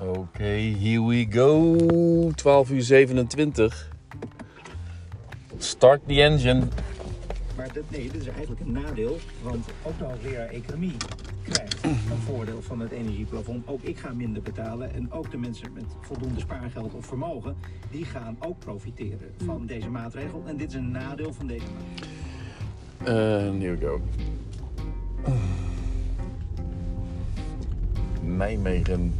Oké, here we go. 12 uur 27. Start the engine. Maar dat, nee, dit is eigenlijk een nadeel, want ook de hoogleraar economie krijgt een voordeel van het energieplafond. Ook ik ga minder betalen en ook de mensen met voldoende spaargeld of vermogen, die gaan ook profiteren van deze maatregel. En dit is een nadeel van deze maatregel. En here we go. Nijmegen.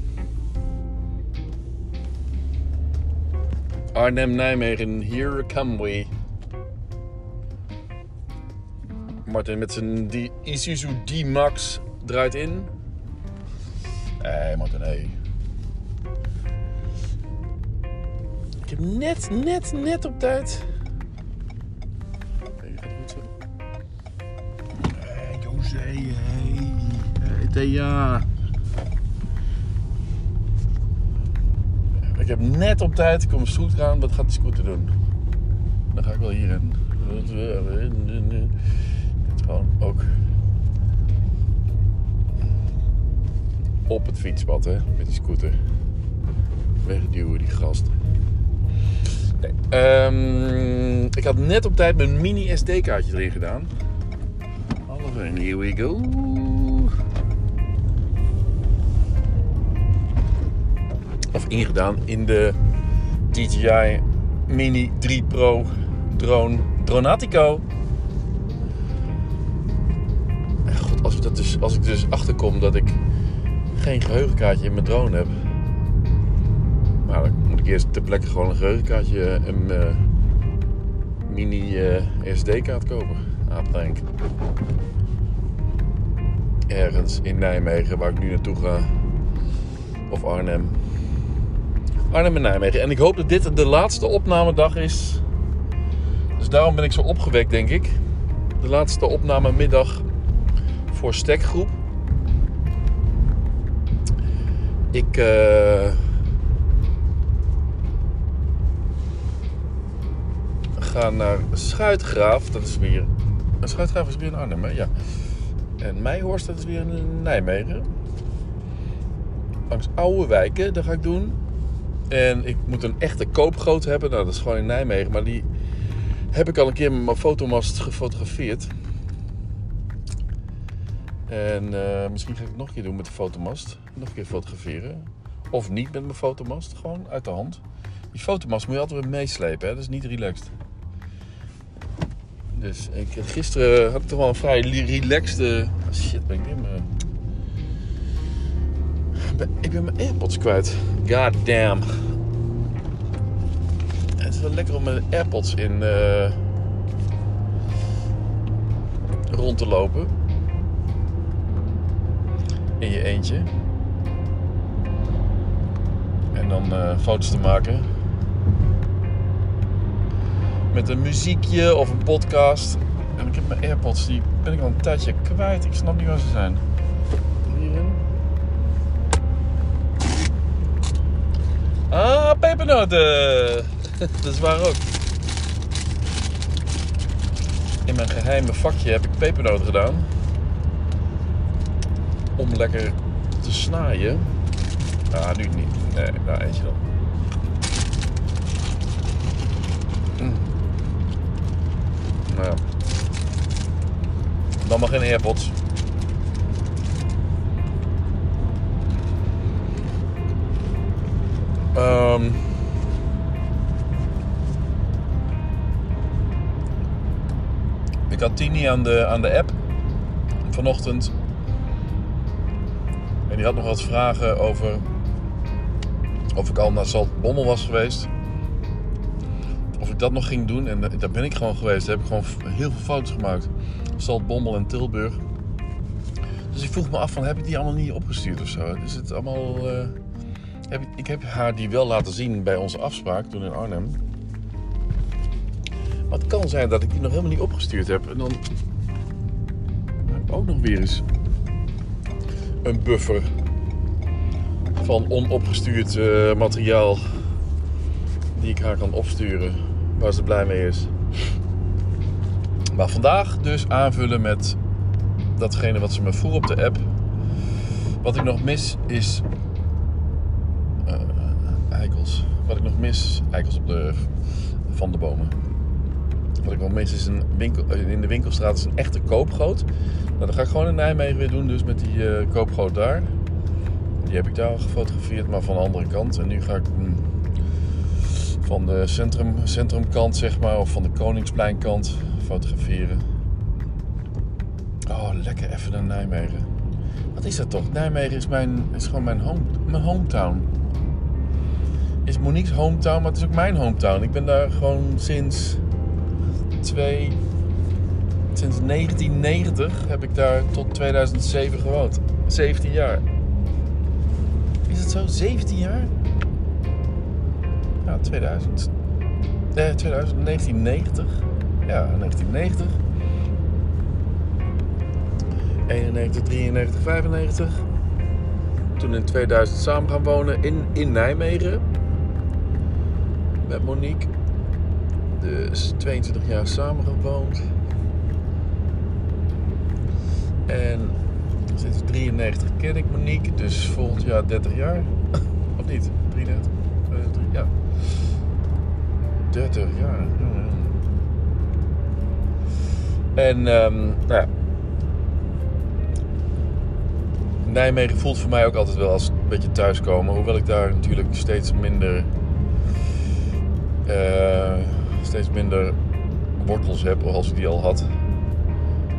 Arnhem, Nijmegen, here come we. Martin met zijn Isuzu D-Max draait in. Hé, Martin, hé. Ik heb net, net, net op tijd. Hey, gaat goed zo? Hé. Hé, Thea. Heb net op tijd, ik kom scooter aan. Wat gaat die scooter doen? Dan ga ik wel hierin. Het is gewoon ook op het fietspad, hè, met die scooter. Wegduwen, die gast. Nee, ehm, ik had net op tijd mijn mini SD-kaartje erin gedaan. Half en here we go. Ingedaan in de DJI Mini 3 Pro drone Dronatico. God, als, ik dat dus, als ik dus achterkom dat ik geen geheugenkaartje in mijn drone heb. Maar dan moet ik eerst ter plekke gewoon een geheugenkaartje en eh, mini eh, SD-kaart kopen. Aapdenk. Ergens in Nijmegen, waar ik nu naartoe ga. Of Arnhem. Arnhem en Nijmegen. En ik hoop dat dit de laatste opnamedag is. Dus daarom ben ik zo opgewekt, denk ik. De laatste opnamemiddag voor Stekgroep. Ik. eh, ga naar Schuitgraaf. Dat is weer. Schuitgraaf is weer in Arnhem, hè? Ja. En Meijhorst, dat is weer in Nijmegen. Langs Oude Wijken, dat ga ik doen. En ik moet een echte koopgoot hebben. Nou, dat is gewoon in Nijmegen. Maar die heb ik al een keer met mijn fotomast gefotografeerd. En eh, misschien ga ik het nog een keer doen met de fotomast. Nog een keer fotograferen. Of niet met mijn fotomast. Gewoon uit de hand. Die fotomast moet je altijd weer meeslepen. Hè? Dat is niet relaxed. Dus ik, gisteren had ik toch wel een vrij relaxed... ah, shit, ben ik weer Ik ben mijn AirPods kwijt. God damn. Het is wel lekker om met AirPods in eh, rond te lopen. In je eentje. En dan eh, foto's te maken. Met een muziekje of een podcast. En ik heb mijn AirPods, die ben ik al een tijdje kwijt. Ik snap niet waar ze zijn. Hierin. Ah, pepernoten! Dat is waar ook. In mijn geheime vakje heb ik pepernoten gedaan. Om lekker te snaaien. Ah, nu niet. Nee, nou eentje dan. Mm. Nou ja. Dan maar geen AirPods. Ehm ik had Tini aan de, aan de app vanochtend. En die had nog wat vragen over of ik al naar Zaltbommel was geweest. Of ik dat nog ging doen. En daar ben ik gewoon geweest. Daar heb ik gewoon heel veel foto's gemaakt. Zaltbommel en Tilburg. Dus ik vroeg me af van, heb ik die allemaal niet opgestuurd of zo? Is het allemaal... eh, heb ik, heb haar die wel laten zien bij onze afspraak toen in Arnhem. Maar het kan zijn dat ik die nog helemaal niet opgestuurd heb. En dan heb ik ook nog weer eens een buffer van onopgestuurd eh, materiaal die ik haar kan opsturen waar ze blij mee is. Maar vandaag dus aanvullen met datgene wat ze me vroeg op de app. Wat ik nog mis is Wat ik nog mis, eikels op de, van de bomen. Wat ik nog mis is een winkel, eh, in de winkelstraat is een echte koopgoot. Nou, dat ga ik gewoon in Nijmegen weer doen, dus met die uh, koopgoot daar. Die heb ik daar al gefotografeerd, maar van de andere kant. En nu ga ik mm, van de centrum, centrumkant, zeg maar, of van de Koningspleinkant fotograferen. Oh, lekker even naar Nijmegen. Wat is dat toch? Nijmegen is, mijn, is gewoon mijn, home, mijn hometown. Is Monique's hometown, maar het is ook mijn hometown. Ik ben daar gewoon sinds sinds 1990 heb ik daar tot 2007 gewoond. 17 jaar. Is het zo? 17 jaar? Ja, 2000. Nee, 2000, 1990. Ja, 1990. 91, 93, 95. Toen in 2000 samen gaan wonen in, in Nijmegen. Met Monique. Dus 22 jaar samen gewoond. En sinds 93 ken ik Monique. Dus volgend jaar 30 jaar. of niet? 33? Ja. 30 jaar. En um, nou ja, Nijmegen voelt voor mij ook altijd wel als een beetje thuiskomen. Hoewel ik daar natuurlijk steeds minder, uh, steeds minder wortels heb als ik die al had.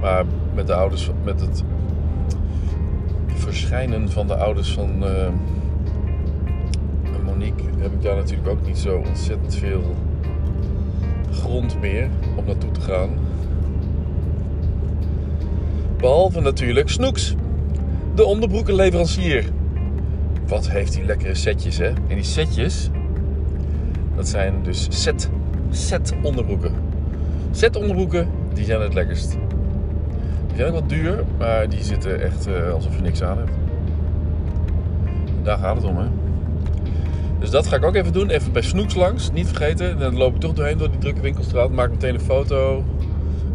Maar met de ouders, met het verschijnen van de ouders van uh, Monique heb ik daar natuurlijk ook niet zo ontzettend veel grond meer om naartoe te gaan. Behalve natuurlijk Snoeks de onderbroekenleverancier. Wat heeft die lekkere setjes, hè? En die setjes, dat zijn dus set, set onderbroeken. Set onderbroeken, die zijn het lekkerst. Die zijn ook wat duur, maar die zitten echt uh, alsof je niks aan hebt. Daar gaat het om, hè? Dus dat ga ik ook even doen. Even bij Snoeks langs, niet vergeten. Dan loop ik toch doorheen door die drukke winkelstraat. Maak meteen een foto.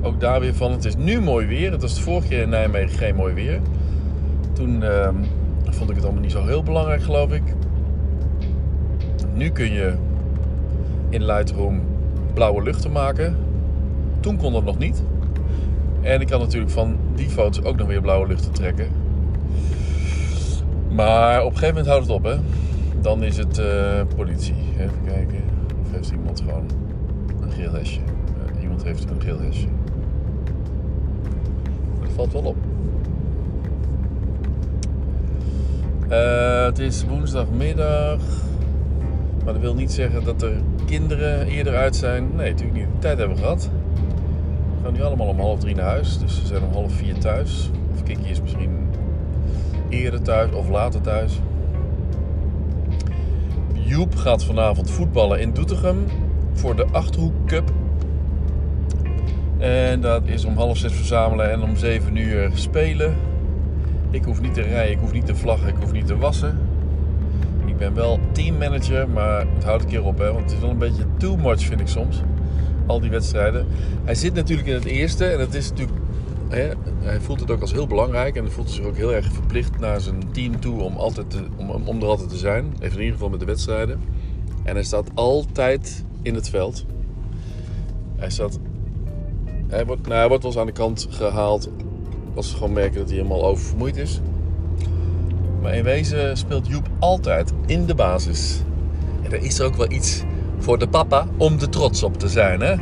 Ook daar weer van. Het is nu mooi weer. Het was de vorige keer in Nijmegen geen mooi weer. Toen uh, vond ik het allemaal niet zo heel belangrijk, geloof ik. Nu kun je in Lightroom blauwe luchten maken. Toen kon dat nog niet. En ik kan natuurlijk van die foto's ook nog weer blauwe luchten trekken. Maar op een gegeven moment houdt het op, hè. Dan is het uh, politie. Even kijken. Of heeft iemand gewoon een geel hesje? Uh, iemand heeft een geel hesje. Dat valt wel op. Uh, het is woensdagmiddag. Maar dat wil niet zeggen dat er kinderen eerder uit zijn. Nee, natuurlijk niet. De tijd hebben we gehad. We gaan nu allemaal om half drie naar huis. Dus we zijn om half vier thuis. Of Kiki is misschien eerder thuis of later thuis. Joep gaat vanavond voetballen in Doetinchem voor de Achterhoek Cup. En dat is om half zes verzamelen en om zeven uur spelen. Ik hoef niet te rijden, ik hoef niet te vlaggen, ik hoef niet te wassen. Ik ben wel teammanager, maar het houdt een keer op, hè, want het is wel een beetje too much, vind ik soms. Al die wedstrijden. Hij zit natuurlijk in het eerste en het is natuurlijk. Hij voelt het ook als heel belangrijk en hij voelt zich ook heel erg verplicht naar zijn team toe om, altijd om, om er altijd te zijn. Even in ieder geval met de wedstrijden. En hij staat altijd in het veld. Hij staat. Hij wordt, nou, hij wordt wel eens aan de kant gehaald als ze gewoon merken dat hij helemaal oververmoeid is. Maar in wezen speelt Joep altijd in de basis. En er is er ook wel iets voor de papa om er trots op te zijn, hè?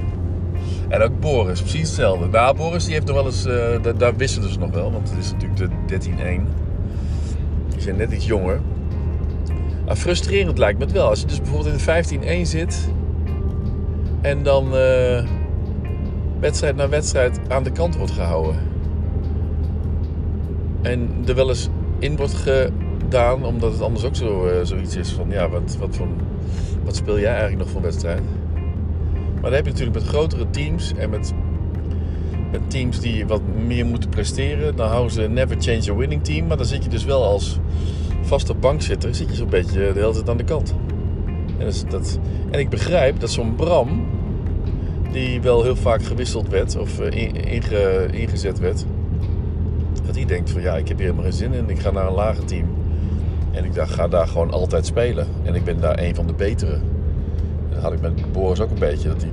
En ook Boris, precies hetzelfde. Nou, Boris die heeft nog wel eens, uh, daar, daar wisselen ze nog wel, want het is natuurlijk de 13-1. Die zijn net iets jonger. Maar frustrerend lijkt me het wel. Als je dus bijvoorbeeld in de 15-1 zit en dan uh, wedstrijd na wedstrijd aan de kant wordt gehouden. En er wel eens in wordt gedaan, omdat het anders ook zo, uh, zoiets is van ja, wat, wat, wat speel jij eigenlijk nog voor wedstrijd? Maar dan heb je natuurlijk met grotere teams en met, met teams die wat meer moeten presteren. Dan houden ze never change a winning team. Maar dan zit je dus wel als vaste bankzitter, zit je zo'n beetje de hele tijd aan de kant. En, dat, dat, en ik begrijp dat zo'n Bram, die wel heel vaak gewisseld werd of eh, inge, ingezet werd, dat hij denkt van ja, ik heb hier helemaal geen zin in. Ik ga naar een lager team. En ik dacht, ga daar gewoon altijd spelen. En ik ben daar een van de betere. Dat had ik met Boris ook een beetje. Dat hij,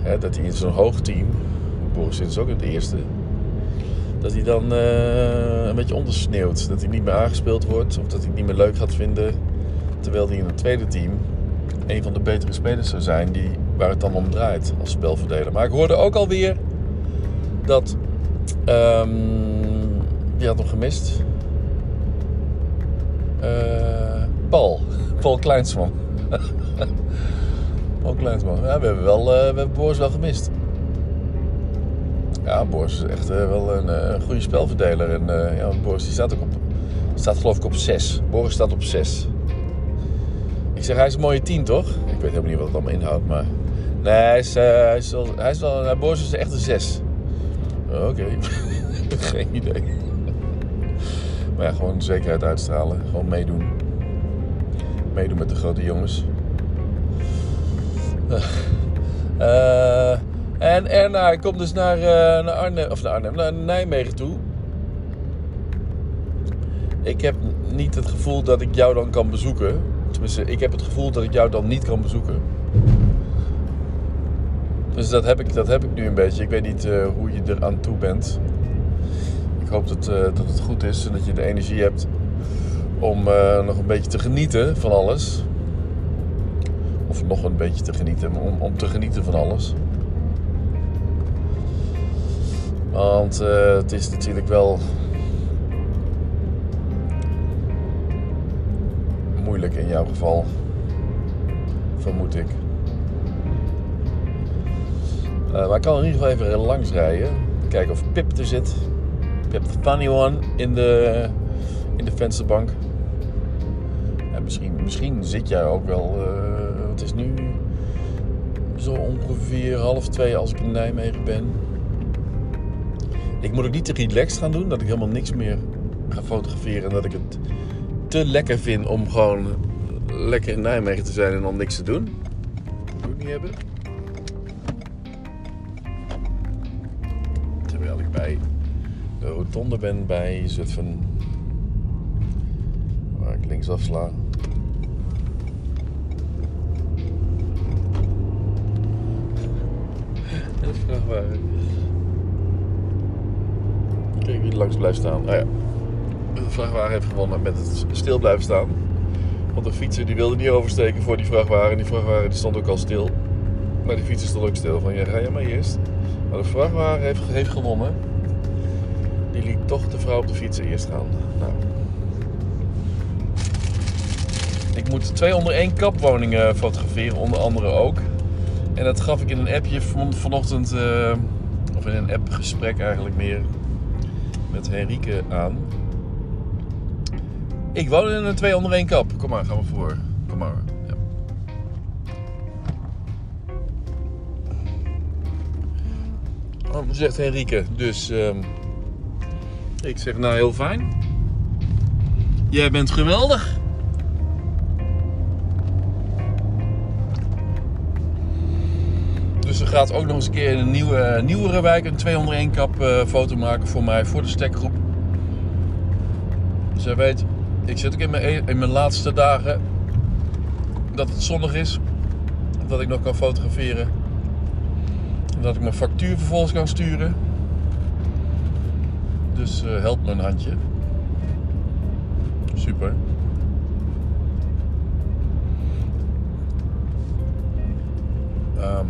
hè, dat hij in zo'n hoog team, Boris dus ook in het eerste, dat hij dan eh, een beetje ondersneeuwt. Dat hij niet meer aangespeeld wordt of dat hij het niet meer leuk gaat vinden. Terwijl hij in het tweede team een van de betere spelers zou zijn die, waar het dan om draait als spelverdeler. Maar ik hoorde ook alweer dat. Ehm die had hem gemist. Eh, Paul. Paul Kleinsman. Paul Kleinsman. Ja, we hebben, wel, eh, we hebben wel gemist. Ja, Boris is echt eh, wel een goede spelverdeler. En ja, Boris die staat ook op. Staat geloof ik op 6. Boris staat op 6. Ik zeg, hij is een mooie 10, toch? Ik weet helemaal niet wat het allemaal inhoudt, maar... Nee, hij is, hij is wel... Hij is Boris is echt een 6. Oké. Geen idee. Maar ja, gewoon zekerheid uitstralen. Gewoon meedoen. Meedoen met de grote jongens. Eh, en Erna, ik kom dus naar, eh, naar Arnhem, of naar Arnhem, naar Nijmegen toe. Ik heb niet het gevoel dat ik jou dan kan bezoeken. Tenminste, ik heb het gevoel dat ik jou dan niet kan bezoeken. Dus dat heb ik, dat heb ik nu een beetje. Ik weet niet eh, hoe je er aan toe bent. Ik hoop dat, eh, dat het goed is en dat je de energie hebt om eh, nog een beetje te genieten van alles. Of nog een beetje te genieten, maar om, om te genieten van alles. Want het is natuurlijk wel moeilijk in jouw geval, vermoed ik. Eh, maar ik kan in ieder geval even langs rijden. Kijken of Pip er zit. Pip the funny one in de, in de vensterbank. En misschien, misschien zit jij ook wel. eh, het is nu zo ongeveer half twee als ik in Nijmegen ben. Ik moet ook niet te relaxed gaan doen. Dat ik helemaal niks meer ga fotograferen. En dat ik het te lekker vind om gewoon lekker in Nijmegen te zijn en dan niks te doen. Dat moet ik niet hebben. Bij de rotonde ben bij Zutphen. Waar ik links afsla. De vrachtwagen. Kijk wie langs blijft staan. Ah ja. De vrachtwagen heeft gewonnen met het stil blijven staan. Want de fietser die wilde niet oversteken voor die vrachtwagen. Die vrachtwagen die stond ook al stil. Maar die fietser stond ook stil. Van ja, ga je maar eerst. De vrachtwagen heeft, heeft gewonnen. Die liet toch de vrouw op de fiets eerst gaan. Nou. Ik moet twee onder één kapwoningen fotograferen, onder andere ook. En dat gaf ik in een appje van, vanochtend, eh, of in een appgesprek eigenlijk meer, met Henrike aan. Ik woon in een twee onder één kap. Kom maar, gaan we voor. Kom maar. Zegt Henrike. Dus ehm, ik zeg nou heel fijn. Jij bent geweldig. Dus ze gaat ook nog eens een keer in een nieuwe, nieuwere wijk een 201 kap eh, foto maken voor mij, voor de stekgroep. Zij weet, ik zit ook in mijn, e- in mijn laatste dagen dat het zonnig is. Dat ik nog kan fotograferen. Dat ik mijn factuur vervolgens kan sturen. Dus eh, help me een handje. Super. Ehm,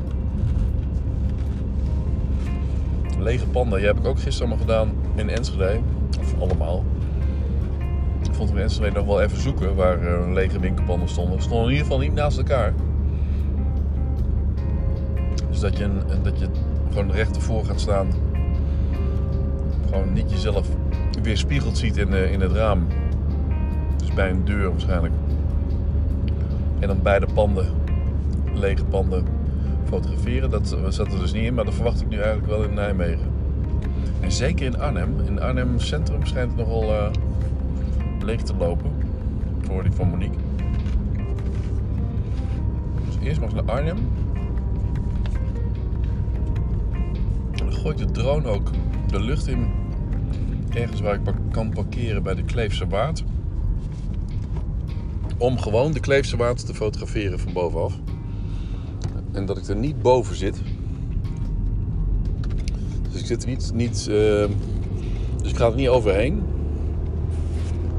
lege panden, die heb ik ook gisteren gedaan in Enschede. Of allemaal. Ik vond in Enschede nog wel even zoeken waar eh, lege winkelpanden stonden. Stonden in ieder geval niet naast elkaar. Dat je, dat je gewoon recht ervoor gaat staan. Gewoon niet jezelf weer spiegeld ziet in, in het raam. Dus bij een deur waarschijnlijk. En dan beide panden, lege panden, fotograferen. Dat zat er dus niet in, maar dat verwacht ik nu eigenlijk wel in Nijmegen. En zeker in Arnhem. In Arnhem Centrum schijnt het nogal eh, leeg te lopen. Hoorde ik van Monique. Dus eerst mag naar Arnhem. Gooit de drone ook de lucht in. Ergens waar ik kan parkeren bij de Kleefse Waard. om gewoon de Kleefse Waard te fotograferen van bovenaf. En dat ik er niet boven zit. Dus ik zit er niet. niet uh, dus ik ga er niet overheen.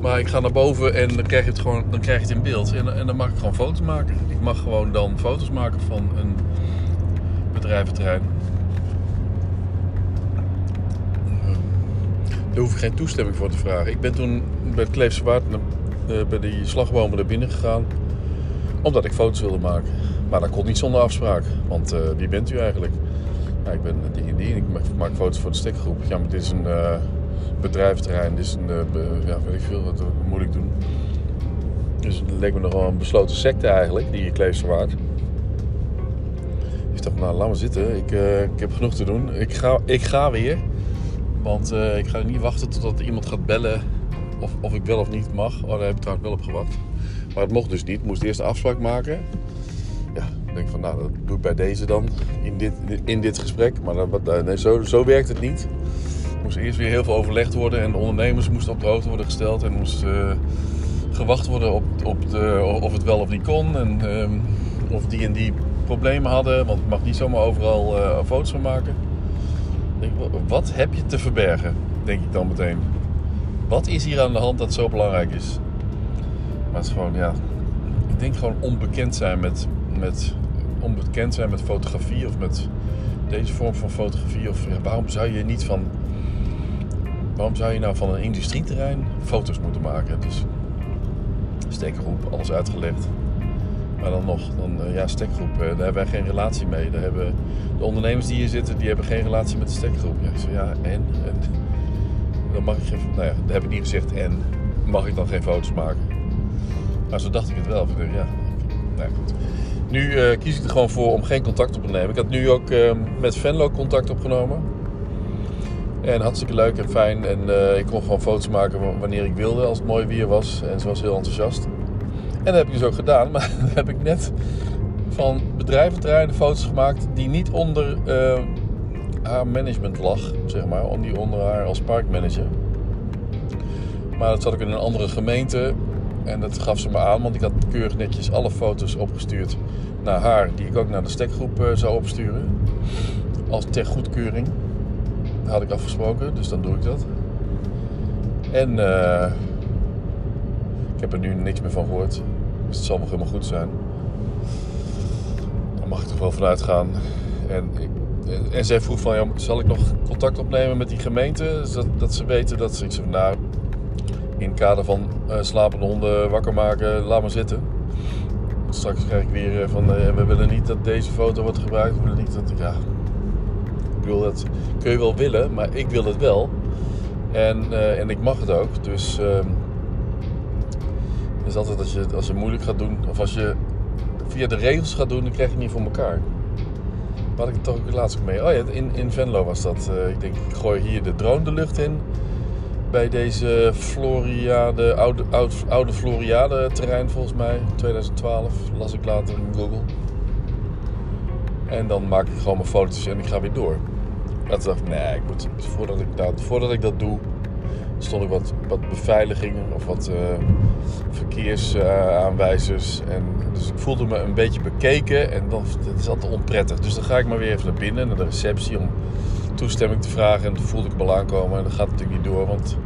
Maar ik ga naar boven en dan krijg je het gewoon dan krijg je het in beeld. En, en dan mag ik gewoon foto's maken. Ik mag gewoon dan foto's maken van een bedrijventerrein. Daar hoef ik geen toestemming voor te vragen. Ik ben toen bij het Kleefse Waard bij die slagbomen er binnen gegaan. Omdat ik foto's wilde maken. Maar dat kon niet zonder afspraak. Want uh, wie bent u eigenlijk? Ik ben die en. Ik maak foto's voor de stekgroep. Ja, maar dit is een uh, bedrijventerrein. Dit is een, ja, weet ik veel, wat moet ik doen? Dus het leek me nogal een besloten secte eigenlijk, die Kleefse Waard. Ik dacht, nou, laat maar zitten. Ik, ik heb genoeg te doen. Ik ga, ik ga weer. Want ik ga niet wachten totdat iemand gaat bellen of, of ik wel of niet mag. Oh, daar heb ik trouwens wel op gewacht. Maar het mocht dus niet. Ik moest eerst een afspraak maken. Ja, ik denk van, nou, dat doe ik bij deze dan. In dit, in dit gesprek. Maar dat, nee, zo, zo werkt het niet. Er moest eerst weer heel veel overlegd worden. En de ondernemers moesten op de hoogte worden gesteld. En moest uh, gewacht worden op, op de, of het wel of niet kon. En um, of die en die problemen hadden. Want ik mag niet zomaar overal uh, foto's van maken. Wat heb je te verbergen? Denk ik dan meteen. Wat is hier aan de hand dat zo belangrijk is? Maar het is gewoon, ja. Ik denk gewoon onbekend zijn met, met, onbekend zijn met fotografie of met deze vorm van fotografie. Of ja, waarom zou je niet van. Waarom zou je nou van een industrieterrein foto's moeten maken? Dus stekgroep, alles uitgelegd. Maar dan nog, dan, ja, stekgroep, daar hebben wij geen relatie mee. Daar hebben de ondernemers die hier zitten, die hebben geen relatie met de stekgroep. Ja, ja, en? en dan mag ik geen, nou ja, dat heb ik niet gezegd en mag ik dan geen foto's maken. Maar zo dacht ik het wel. Ik ja, nou goed. Nu uh, kies ik er gewoon voor om geen contact op te nemen. Ik had nu ook met Venlo contact opgenomen. En hartstikke leuk en fijn. En ik kon gewoon foto's maken wanneer ik wilde, als het mooi weer was. En ze was heel enthousiast. En dat heb ik dus ook gedaan. Maar dan heb ik net van bedrijventerreinen foto's gemaakt die niet onder haar management lag, zeg maar, die onder haar als parkmanager. Maar dat zat ik in een andere gemeente en dat gaf ze me aan, want ik had keurig netjes alle foto's opgestuurd naar haar, die ik ook naar de stekgroep uh, zou opsturen. Als ter goedkeuring. Dat had ik afgesproken, dus dan doe ik dat. En uh, ik heb er nu niks meer van gehoord. Dus het zal nog helemaal goed zijn. Daar mag ik toch wel vanuit gaan. En ik, en zij vroeg van, zal ik nog contact opnemen met die gemeente? Dat, dat ze weten dat ze... Ik zei, nou, in het kader van uh, slapende honden wakker maken, laat maar zitten. Straks krijg ik weer uh, van, we willen niet dat deze foto wordt gebruikt. We willen niet dat... Ja, ik bedoel, dat kun je wel willen, maar ik wil het wel. En, en ik mag het ook. Dus... Is altijd als je, als je moeilijk gaat doen, of als je via de regels gaat doen, dan krijg je niet voor elkaar. Had ik het toch laatst mee? Oh ja, in, in Venlo was dat. Uh, ik denk, ik gooi hier de drone de lucht in. Bij deze Floriade, oude, oude, Floriade terrein volgens mij. 2012 las ik later in Google. En dan maak ik gewoon mijn foto's en ik ga weer door. Dat dacht ik, nee, ik moet, voordat, ik dat, voordat ik dat doe, stond ik wat, wat beveiliging of wat uh, verkeersaanwijzers. En dus ik voelde me een beetje bekeken en dat, dat, is altijd onprettig. Dus dan ga ik maar weer even naar binnen, naar de receptie, om toestemming te vragen. En toen voelde ik me al aankomen en dat gaat natuurlijk niet door. Want,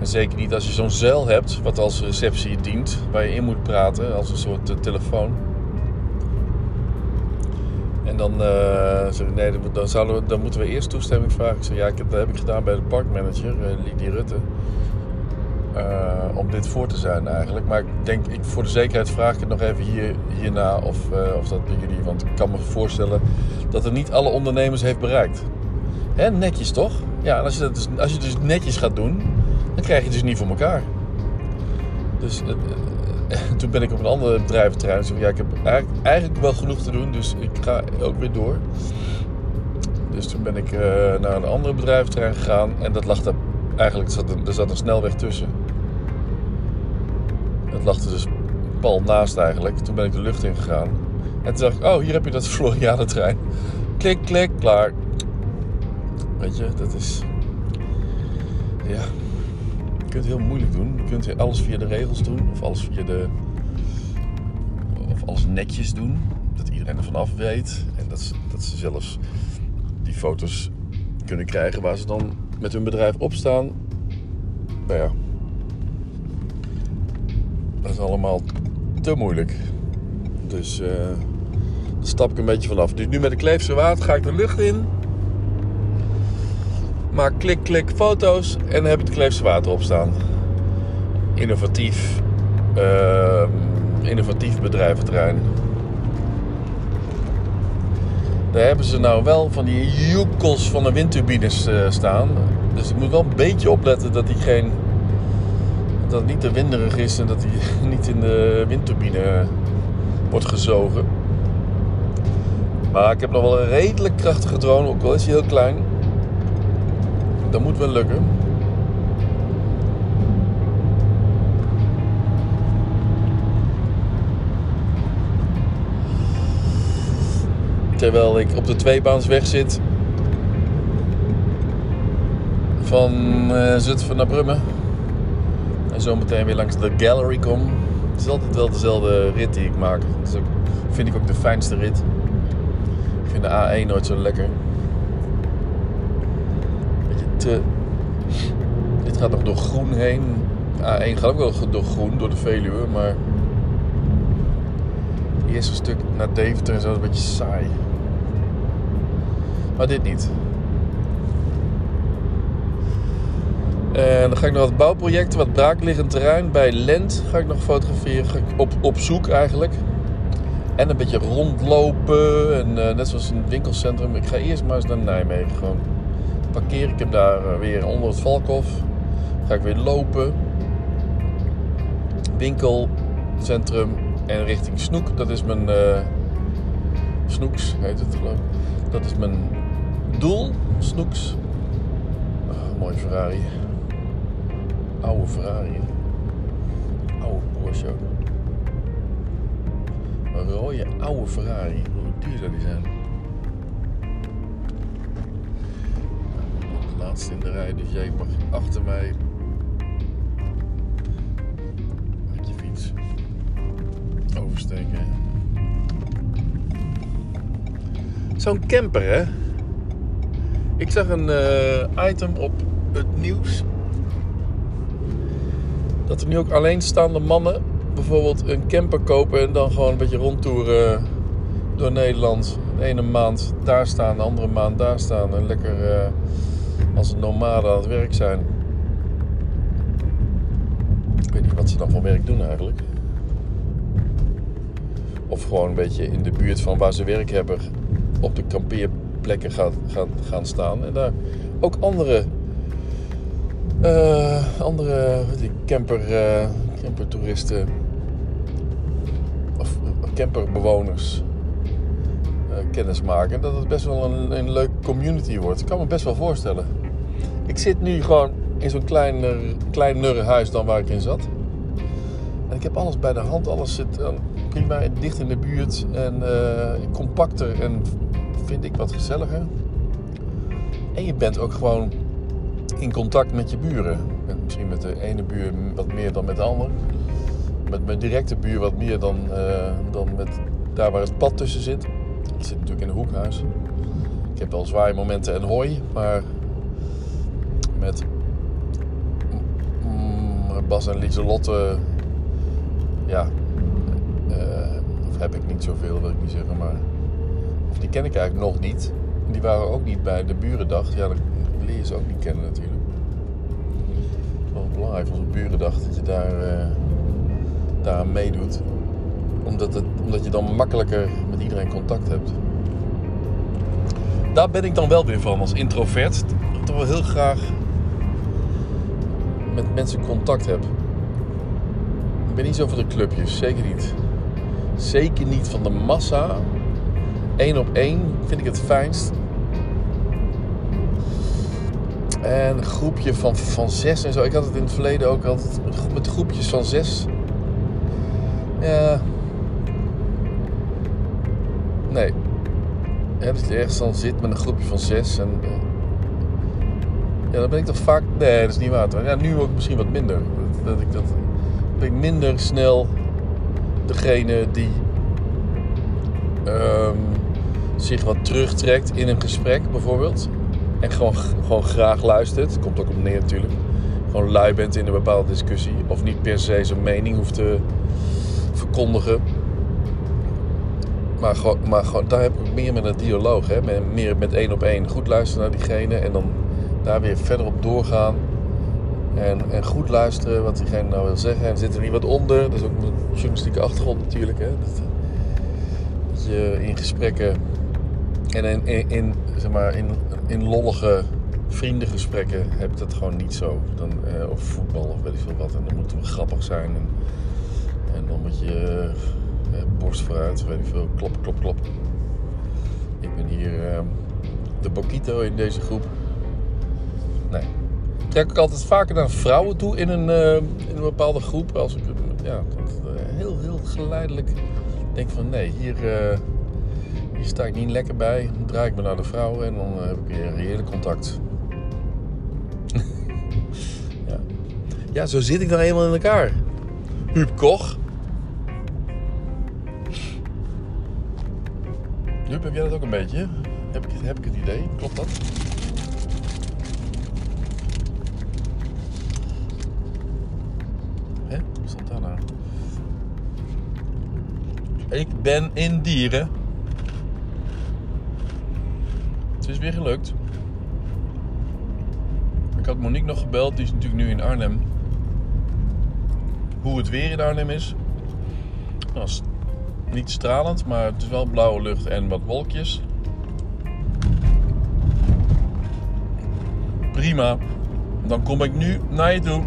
en zeker niet als je zo'n zeil hebt, wat als receptie dient, waar je in moet praten, als een soort uh, telefoon. En dan uh, zeg ik, nee, dan, dan moeten we eerst toestemming vragen. Ik zeg, ja, ik dat heb ik gedaan bij de parkmanager, uh, Lidie Rutte. Uh, om dit voor te zijn eigenlijk. Maar ik denk, ik, voor de zekerheid vraag ik het nog even hier, hierna of, of dat bij jullie. Want ik kan me voorstellen dat het niet alle ondernemers heeft bereikt. Hè, netjes toch? Ja, als je, dat dus, als je dus netjes gaat doen, dan krijg je het dus niet voor elkaar. Dus toen ben ik op een ander bedrijventerrein. Zeg, ja, ik heb eigenlijk wel genoeg te doen, dus ik ga ook weer door. Dus toen ben ik uh, naar een ander bedrijventerrein gegaan. En dat lag daar eigenlijk, er zat, een, er zat een snelweg tussen. Dat lag er dus pal naast eigenlijk. Toen ben ik de lucht in gegaan. En toen dacht ik, oh, hier heb je dat Floriade-trein. Klik, klik, klaar. Weet je, dat is... Ja, kunt heel moeilijk doen. Je kunt alles via de regels doen of alles via de of alles netjes doen. Dat iedereen er vanaf weet. En dat ze, dat ze zelfs die foto's kunnen krijgen waar ze dan met hun bedrijf op staan. Nou ja, dat is allemaal te moeilijk. Dus eh daar stap ik een beetje vanaf. Dus nu met de Kleefse Waard ga ik de lucht in. Maak klik, klik foto's en heb het Kleefse Water op staan. Innovatief, ehm, innovatief bedrijventerrein. Daar hebben ze nou wel van die joekels van de windturbines eh, staan. Dus ik moet wel een beetje opletten dat die geen dat niet te winderig is en dat hij niet in de windturbine wordt gezogen. Maar ik heb nog wel een redelijk krachtige drone, ook al is hij heel klein. Dat moet wel lukken. Terwijl ik op de tweebaansweg zit. Van eh, Zutphen naar Brummen. En zo meteen weer langs de gallery kom. Het is altijd wel dezelfde rit die ik maak. Dat vind ik ook de fijnste rit. Ik vind de A1 nooit zo lekker. Dit gaat nog door groen heen. A1 gaat ook wel door groen, door de Veluwe, maar... Het eerste stuk naar Deventer en zo een beetje saai. Maar dit niet. En dan ga ik nog wat bouwprojecten, wat braakliggend terrein bij Lent ga ik nog fotograferen. Ga ik op, op zoek eigenlijk. En een beetje rondlopen. En eh, net zoals het winkelcentrum. Ik ga eerst maar eens naar Nijmegen. Gewoon parkeer ik hem daar eh, weer onder het Valkhof. Ga ik weer lopen. Winkelcentrum en richting Snoek. Dat is mijn... eh, Snoeks heet het geloof. Dat is mijn doel. Snoeks. Ah, mooi Ferrari. Oude Ferrari. Oude Porsche. Een rode oude Ferrari. Hoe duur zou die zijn? Laatste in de rij, dus jij mag achter mij. Met je fiets oversteken. Zo'n camper, hè? Ik zag een eh, item op het nieuws. Dat er nu ook alleenstaande mannen bijvoorbeeld een camper kopen en dan gewoon een beetje rondtoeren door Nederland. De ene maand daar staan, de andere maand daar staan. En lekker eh, als een nomade aan het werk zijn. Ik weet niet wat ze dan voor werk doen eigenlijk. Of gewoon een beetje in de buurt van waar ze werk hebben op de kampeerplekken gaan, gaan, gaan staan. En daar ook andere, eh, andere camper, eh, campertoeristen of eh, camperbewoners kennis maken. Dat het best wel een, een leuke community wordt. Ik kan me best wel voorstellen. Ik zit nu gewoon in zo'n kleiner, kleiner huis dan waar ik in zat. En ik heb alles bij de hand. Alles zit eh, prima dicht in de buurt. En eh, compacter en vind ik wat gezelliger. En je bent ook gewoon in contact met je buren. En misschien met de ene buur wat meer dan met de andere. Met mijn directe buur wat meer dan, eh, dan met daar waar het pad tussen zit. Het zit natuurlijk in een hoekhuis. Ik heb wel zwaaie momenten en hooi, maar met mm, Bas en Lieselotte, ja, eh, of heb ik niet zoveel, wil ik niet zeggen, maar die ken ik eigenlijk nog niet. Die waren ook niet bij de burendag. Ja, dan leer je ze ook niet kennen natuurlijk. Het is wel belangrijk zo'n burendag dat je daar, eh, daar aan meedoet. Omdat, het, omdat je dan makkelijker met iedereen contact hebt. Daar ben ik dan wel weer van als introvert. Dat ik wel heel graag met mensen contact heb. Ik ben niet zo van de clubjes, zeker niet. Zeker niet van de massa. Eén op één vind ik het fijnst. En een groepje van, van zes en zo. Ik had het in het verleden ook altijd met groepjes van zes. Ja. Nee. Ja, dat je ergens dan zit met een groepje van zes. En, eh, ja, dan ben ik toch vaak... Nee, dat is niet waar. Ja, nu ook misschien wat minder. Dat, ik dat... Ben ik minder snel degene die ehm, zich wat terugtrekt in een gesprek bijvoorbeeld. En gewoon, gewoon graag luistert. Komt ook op neer natuurlijk. Gewoon lui bent in een bepaalde discussie. Of niet per se zijn mening hoeft te verkondigen. Maar, gewoon, maar gewoon, daar heb ik meer met een dialoog. Hè? Meer met één op één. Goed luisteren naar diegene. En dan daar weer verder op doorgaan. En, en goed luisteren wat diegene nou wil zeggen. En zit er niet wat onder. Dat is ook een journalistieke achtergrond natuurlijk. Hè? Dat, je in gesprekken en in, in, zeg maar, in, in lollige vriendengesprekken heb dat gewoon niet zo. Dan, eh, of voetbal of weet ik veel wat. En dan moeten we grappig zijn. En, en dan moet je eh, borst vooruit, weet ik veel. Klop, klop, klop. Ik ben hier eh, de Bokito in deze groep. Ik trek ook altijd vaker naar vrouwen toe in een, eh, in een bepaalde groep. Als ik ja, eh, heel, heel geleidelijk denk van nee, hier, eh, hier sta ik niet lekker bij. Dan draai ik me naar de vrouwen en dan heb ik weer reële contact. ja. ja, zo zit ik nou eenmaal in elkaar. Huub Koch. Huub, heb jij dat ook een beetje? Heb ik, heb ik het idee? Klopt dat? Hè? Wat staat daar nou? Ik ben in dieren. Het is weer gelukt. Ik had Monique nog gebeld, die is natuurlijk nu in Arnhem. Hoe het weer in Arnhem is. Nou, is niet stralend, maar het is wel blauwe lucht en wat wolkjes. Prima. Dan kom ik nu naar je toe.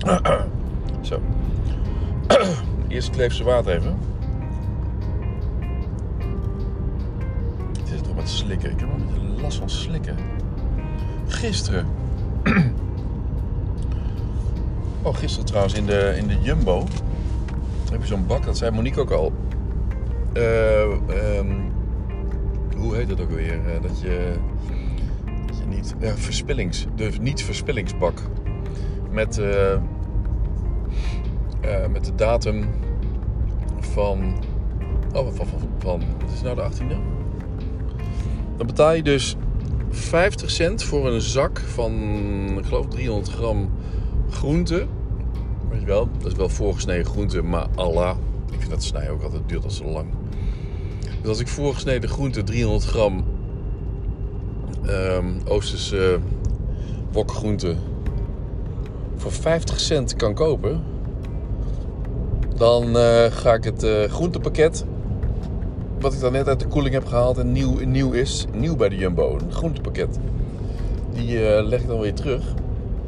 Eerst Kleefse water even. Het is toch met slikken. Ik heb een beetje last van slikken. Gisteren. Oh, gisteren trouwens in de, in de Jumbo. Heb je zo'n bak, dat zei Monique ook al. Eh, ehm, hoe heet dat ook weer? Eh, dat je, dat je niet. Ja, verspillings. De niet-verspillingsbak. Met. eh, eh, met de datum van. Oh, van, van, van. Wat is nou de 18e? Dan betaal je dus 50 cent voor een zak van. Ik geloof 300 gram groente. Weet je wel, dat is wel voorgesneden groente, maar Allah. Ik vind dat snijden ook altijd duurt al zo lang. Dus als ik voorgesneden groente 300 gram ehm Oosterse wokgroente voor 50 cent kan kopen, dan eh, ga ik het eh, groentepakket, wat ik dan net uit de koeling heb gehaald en nieuw, nieuw is, nieuw bij de Jumbo, een groentepakket, die eh, leg ik dan weer terug.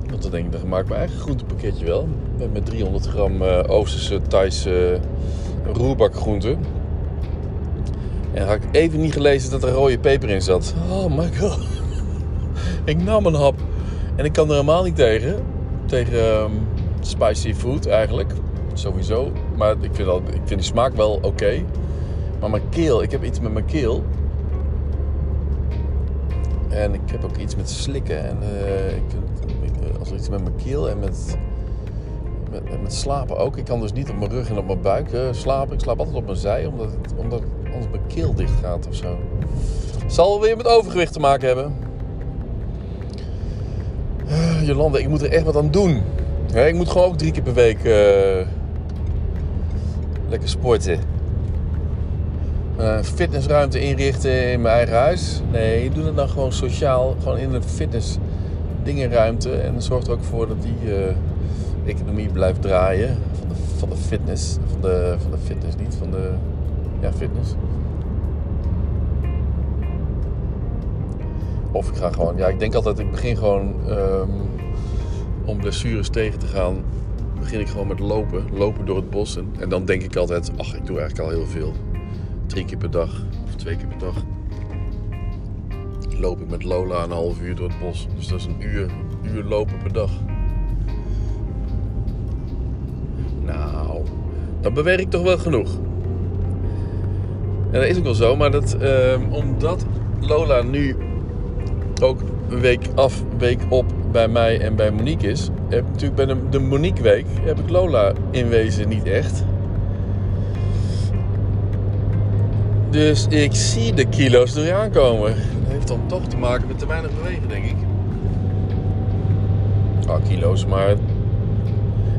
Want dan denk ik, dan maak ik mijn eigen groentepakketje wel. Met, met 300 gram Oosterse, Thaise roerbakgroenten. En had ik even niet gelezen dat er rode peper in zat. Oh my god. ik nam een hap. En ik kan er helemaal niet tegen. Tegen ehm, spicy food eigenlijk. Sowieso. Maar ik vind, al, ik vind die smaak wel oké. Maar mijn keel, ik heb iets met mijn keel. En ik heb ook iets met slikken. En eh, ik, ik, als er iets met mijn keel en met, met, met slapen ook. Ik kan dus niet op mijn rug en op mijn buik eh, slapen. Ik slaap altijd op mijn zij, omdat, het, omdat anders mijn keel dicht gaat of zo. Zal weer met overgewicht te maken hebben. Jolande, ik moet er echt wat aan doen. Ik moet gewoon ook drie keer per week lekker sporten. Een fitnessruimte inrichten in mijn eigen huis. Nee, doe het dan gewoon sociaal. Gewoon in een fitness dingenruimte. En zorg er ook voor dat die uh, economie blijft draaien. Van de, van de fitness. Van de, van de fitness niet. Van de ja, fitness. Of ik ga gewoon... Ja, ik denk altijd... Ik begin gewoon... Um, om blessures tegen te gaan... Begin ik gewoon met lopen. Lopen door het bos. En, dan denk ik altijd... Ach, ik doe eigenlijk al heel veel drie keer per dag of twee keer per dag loop ik met Lola een half uur door het bos. Dus dat is een uur, uur lopen per dag. Nou, dan beweeg ik toch wel genoeg. En dat is ook wel zo, maar dat, uh, omdat Lola nu ook een week af, week op bij mij en bij Monique is, heb natuurlijk bij de, de Monique week heb ik Lola in wezen niet echt. Dus ik zie de kilo's er aankomen. Dat heeft dan toch te maken met te weinig bewegen, denk ik. Ah, kilo's, maar.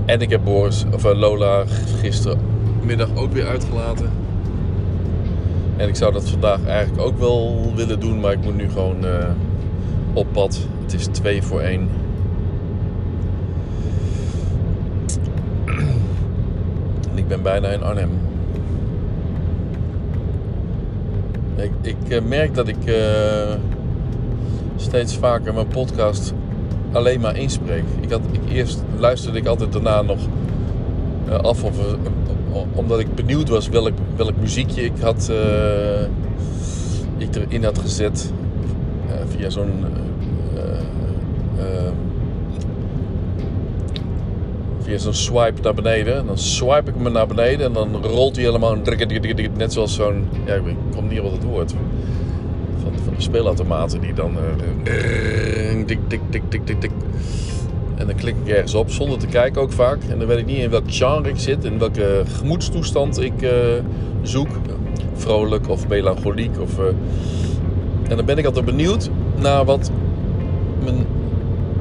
En ik heb Boris, of uh, Lola gisterenmiddag ook weer uitgelaten. En ik zou dat vandaag eigenlijk ook wel willen doen, maar ik moet nu gewoon uh, op pad. Het is 2 voor 1. En ik ben bijna in Arnhem. Ik, ik uh, merk dat ik uh, steeds vaker mijn podcast alleen maar inspreek. Ik had, ik, eerst luisterde ik altijd daarna nog uh, af of, omdat ik benieuwd was welk, welk muziekje ik had ik erin had gezet via zo'n via zo'n swipe naar beneden. En dan swipe ik hem naar beneden en dan rolt hij helemaal net zoals zo'n, ja ik kom niet op het woord, van, van de speelautomaten die dan dik. En dan klik ik ergens op zonder te kijken ook vaak. En dan weet ik niet in welk genre ik zit, in welke gemoedstoestand ik uh, zoek. Vrolijk of melancholiek. Of, uh... En dan ben ik altijd benieuwd naar wat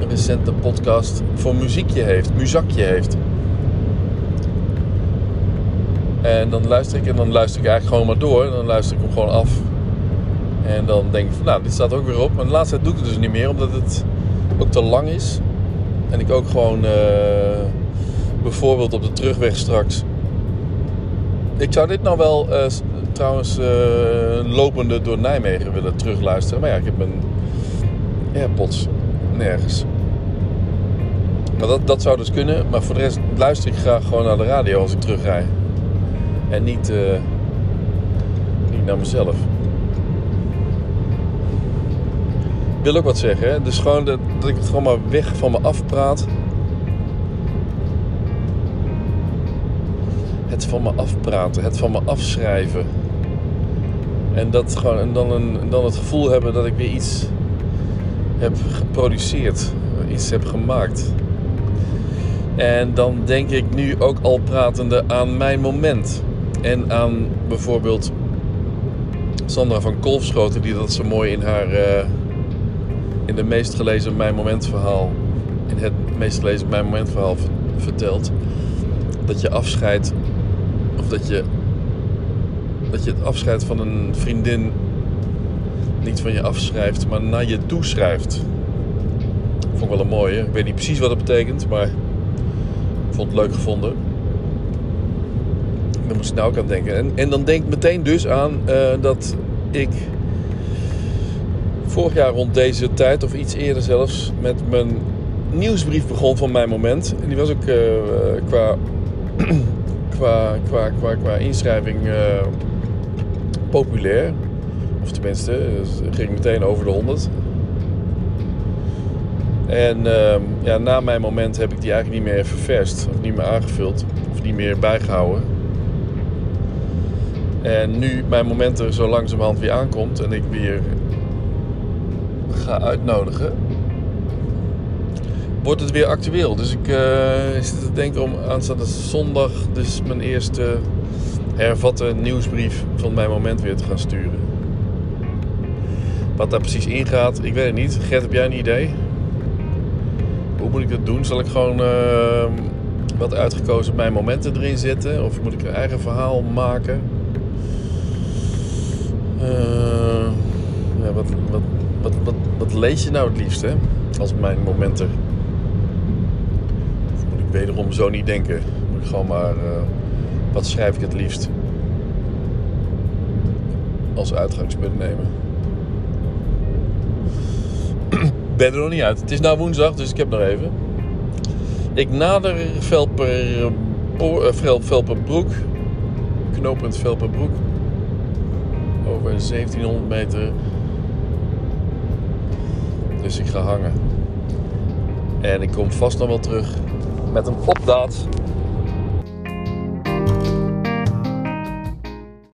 recente podcast voor muziekje heeft, muzakje heeft. En dan luister ik en dan luister ik eigenlijk gewoon maar door. En dan luister ik hem gewoon af. En dan denk ik van nou, dit staat ook weer op. Maar de laatste tijd doe ik het dus niet meer, omdat het ook te lang is. En ik ook gewoon uh, bijvoorbeeld op de terugweg straks. Ik zou dit nou wel uh, trouwens uh, lopende door Nijmegen willen terugluisteren. Maar ja, ik heb mijn AirPods nergens. Maar dat, dat zou dus kunnen. Maar voor de rest luister ik graag gewoon naar de radio als ik terugrij. En niet, uh, niet naar mezelf. Ik wil ook wat zeggen. Dus gewoon dat, dat ik het gewoon maar weg van me afpraat. Het van me afpraten. Het van me afschrijven. En, dat gewoon, en dan, een, dan het gevoel hebben dat ik weer iets heb geproduceerd. Iets heb gemaakt. En dan denk ik nu ook al pratende aan mijn moment. En aan bijvoorbeeld Sandra van Kolfschoten, die dat zo mooi in haar. Uh, in de meest gelezen Mijn Moment verhaal. In het meest gelezen Mijn Moment verhaal vertelt. Dat je afscheid. Of dat je. Dat je het afscheid van een vriendin. Niet van je afschrijft, maar naar je toeschrijft. Vond ik wel een mooie. Ik weet niet precies wat dat betekent, maar vond het leuk gevonden. Daar moest ik nou ook aan denken. En, en dan denk ik meteen dus aan uh, dat ik vorig jaar rond deze tijd, of iets eerder zelfs, met mijn nieuwsbrief begon van mijn moment. En die was ook uh, qua, qua, qua, qua, qua inschrijving populair. Of tenminste, ging meteen over de 100. En uh, ja, na mijn moment heb ik die eigenlijk niet meer ververst. Of niet meer aangevuld. Of niet meer bijgehouden. En nu mijn moment er zo langzamerhand weer aankomt. En ik weer ga uitnodigen. Wordt het weer actueel. Dus ik zit te denken om aanstaande zondag dus mijn eerste hervatte nieuwsbrief van mijn moment weer te gaan sturen. Wat daar precies ingaat, ik weet het niet. Gert, heb jij een idee? hoe moet ik dat doen? Zal ik gewoon uh, wat uitgekozen mijn momenten erin zetten? Of moet ik een eigen verhaal maken? Uh, ja, wat, wat, wat, wat, lees je nou het liefst? Als mijn momenten. Of moet ik wederom zo niet denken? Moet ik gewoon maar... Uh, wat schrijf ik het liefst? Als uitgangspunt nemen ben er nog niet uit. Het is nou woensdag, dus ik heb nog even. Ik nader Velper, Velperbroek. Knooppunt Velperbroek. Over 1700 meter. Dus ik ga hangen. En ik kom vast nog wel terug met een opdaad